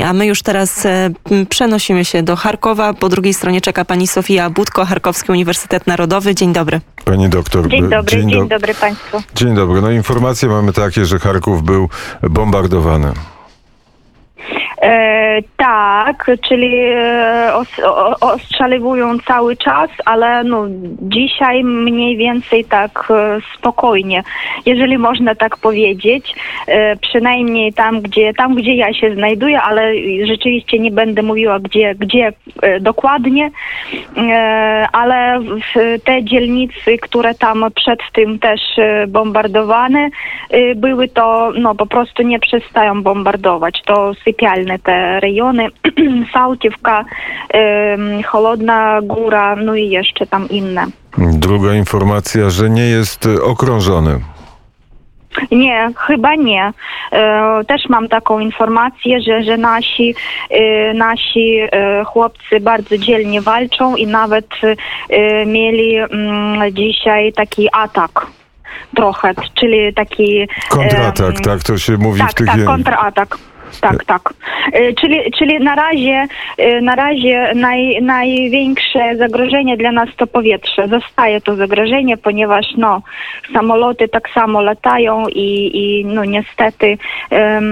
A my już teraz e, przenosimy się do Charkowa. Po drugiej stronie czeka pani Sofia Budko, Charkowski Uniwersytet Narodowy. Dzień dobry. Pani doktor. Dzień dobry, dzień, do... dobry Państwu. Dzień dobry. No informacje mamy takie, że Charków był bombardowany. E, tak, czyli e, os, o, ostrzeliwują cały czas, ale no, dzisiaj mniej więcej tak e, spokojnie, jeżeli można tak powiedzieć. E, przynajmniej tam gdzie, tam, gdzie ja się znajduję, ale rzeczywiście nie będę mówiła, gdzie, gdzie e, dokładnie, e, ale w te dzielnicy, które tam przed tym też bombardowane były, to no, po prostu nie przestają bombardować. To sypialne te rejony, Sałtiewka, em, Холодna Góra, no i jeszcze tam inne. Druga informacja, że nie jest e, okrążony. Nie, chyba nie. E, też mam taką informację, że, że nasi, e, nasi e, chłopcy bardzo dzielnie walczą i nawet e, mieli mm, dzisiaj taki atak trochę, czyli taki... Kontratak, em, tak to się mówi w Tak, tych tak, je- kontratak. Tak, tak. E, Czyli, czyli na razie, e, na razie naj, największe zagrożenie dla nas to powietrze. Zostaje to zagrożenie, ponieważ no, samoloty tak samo latają i, i no, niestety em,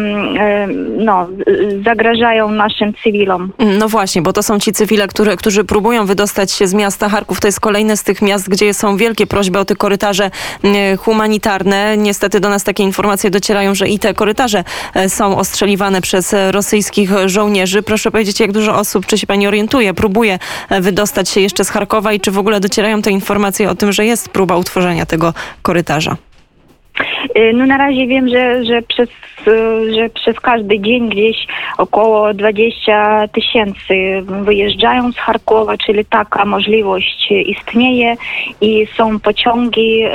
no, zagrażają naszym cywilom. No właśnie, bo to są ci cywile, które, którzy próbują wydostać się z miasta Charków. To jest kolejne z tych miast, gdzie są wielkie prośby o te korytarze humanitarne. Niestety do nas takie informacje docierają, że i te korytarze e, są ostrzeliwane przez rosyjskich żołnierzy. Proszę powiedzieć, jak dużo osób, czy się pani orientuje, próbuje e, wydostać się jeszcze z Charkowa i czy w ogóle docierają te informacje o tym, że jest próba utworzenia tego korytarza? Y, No na razie wiem, że, że, przez, y, że przez każdy dzień gdzieś około 20 tysięcy wyjeżdżają z Charkowa, czyli taka możliwość istnieje i są pociągi y,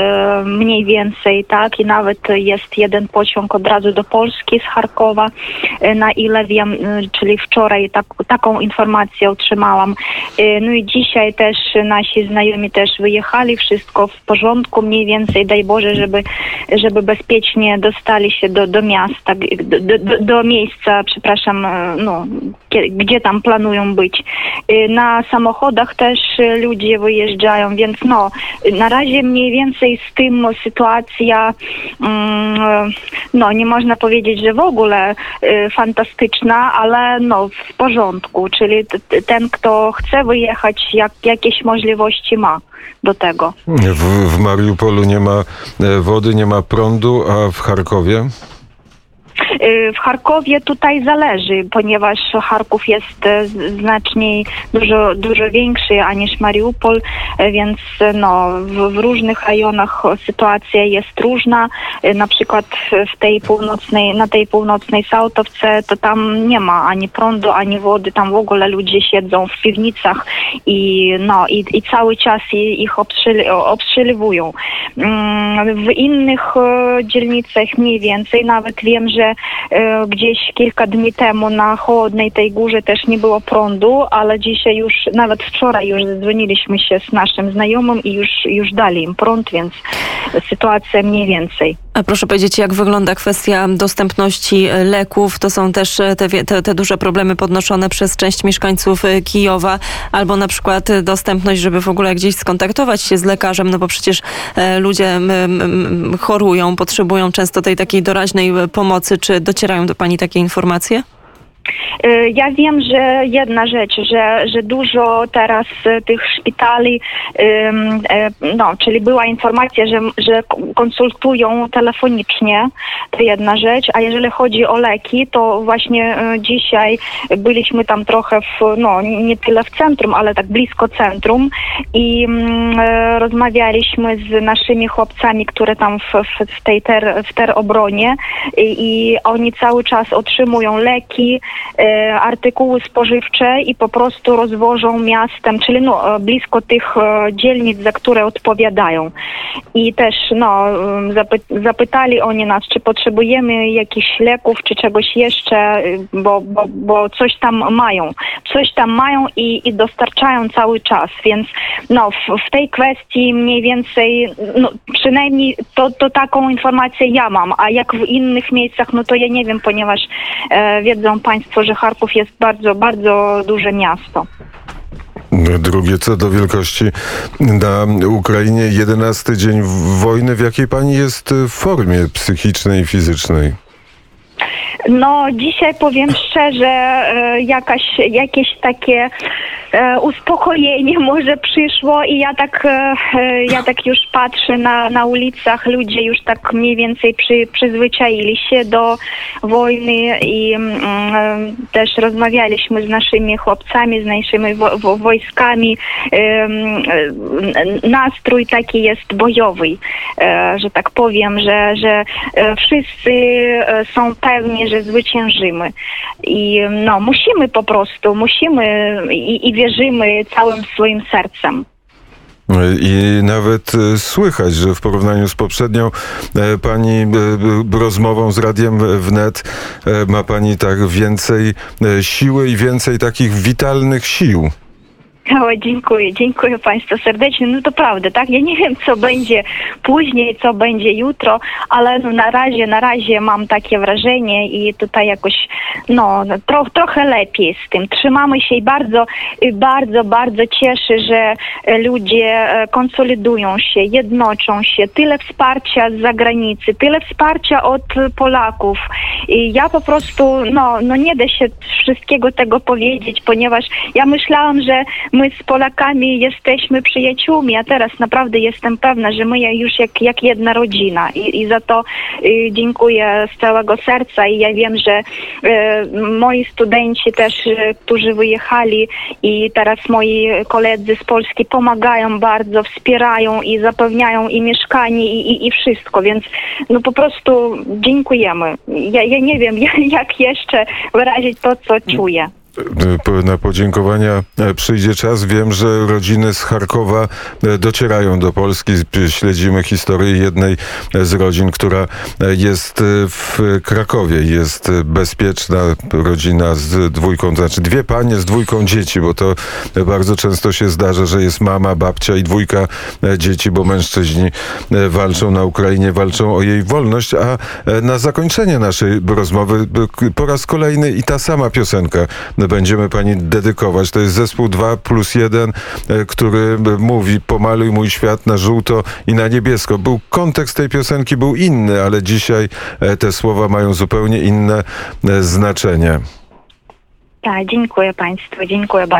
mniej więcej, tak, i nawet jest jeden pociąg od razu do Polski z Charkowa, na ile wiem, czyli wczoraj tak, taką informację otrzymałam. No i dzisiaj też nasi znajomi też wyjechali, wszystko w porządku mniej więcej, daj Boże, żeby żeby bezpiecznie dostali się do, do miasta, do, do, do miejsca, przepraszam, e, no, gdzie tam planują być. Y, Na samochodach też y, ludzie wyjeżdżają, więc no, na razie mniej więcej z tym sytuacja, mm, e, no, nie można powiedzieć, że w ogóle y, fantastyczna, ale no, w porządku, czyli t- ten, kto chce wyjechać, jak, jakieś możliwości ma do tego. W, w Mariupolu nie ma e, wody, nie ma prądu, a w Charkowie? Y, W Charkowie tutaj zależy, ponieważ Charków jest z- znacznie dużo, dużo większy aniż Mariupol, e, więc no, w, w różnych rejonach sytuacja jest różna. Na przykład w tej północnej, na tej północnej Sałtowce to tam nie ma ani prądu, ani wody, tam w ogóle ludzie siedzą w piwnicach i, no, i, i cały czas ich obstrzeli. Mm, W innych e, dzielnicach mniej więcej, nawet wiem, że gdzieś kilka dni temu na Chłodnej tej górze też nie było prądu, ale dzisiaj już, nawet wczoraj już dzwoniliśmy się z naszym znajomym i już, już dali im prąd, więc sytuacja mniej więcej. A proszę powiedzieć, jak wygląda kwestia dostępności leków? To są też te, te, te duże problemy podnoszone przez część mieszkańców Kijowa, albo na przykład dostępność, żeby w ogóle gdzieś skontaktować się z lekarzem, no bo przecież e, ludzie chorują, potrzebują często tej takiej doraźnej pomocy. Czy docierają do pani takie informacje? Y, Ja wiem, że jedna rzecz, że, że dużo teraz y, tych szpitali, e, no, czyli była informacja, że, że konsultują telefonicznie, to jedna rzecz, a jeżeli chodzi o leki, to właśnie dzisiaj byliśmy tam trochę w, no nie tyle w centrum, ale tak blisko centrum i mm, e, rozmawialiśmy z naszymi chłopcami, które tam w, w, tej ter, w ter obronie i, i oni cały czas otrzymują leki, e, artykuły spożywcze i po prostu rozwożą miastem, czyli no, e, blisko tych e, dzielnic, za które odpowiadają. I też no, zapy- zapytali oni nas, czy potrzebujemy jakichś leków, czy czegoś jeszcze, y, bo, bo, bo coś tam mają, coś tam mają i, i dostarczają cały czas, więc no w, w tej kwestii mniej więcej, no przynajmniej to, to taką informację ja mam, a jak w innych miejscach, no to ja nie wiem, ponieważ e, wiedzą Państwo, że Charków jest bardzo, bardzo duże miasto. Drugie co do wielkości na Ukrainie, 11 dzień wojny. W jakiej pani jest e, formie psychicznej i fizycznej? No dzisiaj powiem szczerze, e, jakaś, jakieś takie e, uspokojenie może przyszło i ja tak, e, ja tak już patrzę na, na ulicach, ludzie już tak mniej więcej przy, przyzwyczaili się do wojny i mm, e, też rozmawialiśmy z naszymi chłopcami, z naszymi wo, wo, wojskami. Mm, Nastrój taki jest bojowy, że tak powiem, że, że wszyscy są pewni, że zwyciężymy. I no, musimy po prostu, musimy i, i wierzymy całym swoim sercem. I nawet e, słychać, że w porównaniu z poprzednią e, pani e, rozmową z Radiem Wnet ma pani tak więcej siły i więcej takich witalnych sił. Dziękuję, dziękuję Państwu serdecznie. No to prawda, tak? Ja nie wiem, co będzie później, co będzie jutro, ale no na razie, na razie mam takie wrażenie i tutaj jakoś, no, tro, trochę lepiej z tym. Trzymamy się i bardzo, i bardzo, bardzo cieszę, że e, ludzie e, konsolidują się, jednoczą się. Tyle wsparcia z zagranicy, tyle wsparcia od Polaków. I ja po prostu, no, no nie da się wszystkiego tego powiedzieć, ponieważ ja myślałam, że my z Polakami jesteśmy przyjaciółmi, a teraz naprawdę jestem pewna, że my już jak, jak jedna rodzina i, i za to y, dziękuję z całego serca i ja wiem, że y, moi studenci też, y, którzy wyjechali i teraz moi koledzy z Polski pomagają bardzo, wspierają i zapewniają i mieszkanie i, i, i wszystko, więc no po prostu dziękujemy. Ja, ja nie wiem, jak jeszcze wyrazić to, co czuję. Na podziękowania e, przyjdzie czas. Wiem, że rodziny z Charkowa e, docierają do Polski. Śledzimy historię jednej e, z rodzin, która jest w Krakowie. Jest bezpieczna rodzina z dwójką, znaczy dwie panie z dwójką dzieci, bo to bardzo często się zdarza, że jest mama, babcia i dwójka dzieci, bo mężczyźni walczą na Ukrainie, walczą o jej wolność. A na zakończenie naszej rozmowy po raz kolejny i ta sama piosenka będziemy pani dedykować. To jest zespół 2 plus 1, e, który e, mówi pomaluj mój świat na żółto i na niebiesko. Był kontekst tej piosenki był inny, ale dzisiaj e, te słowa mają zupełnie inne znaczenie. Tak, dziękuję Państwu, dziękuję bardzo.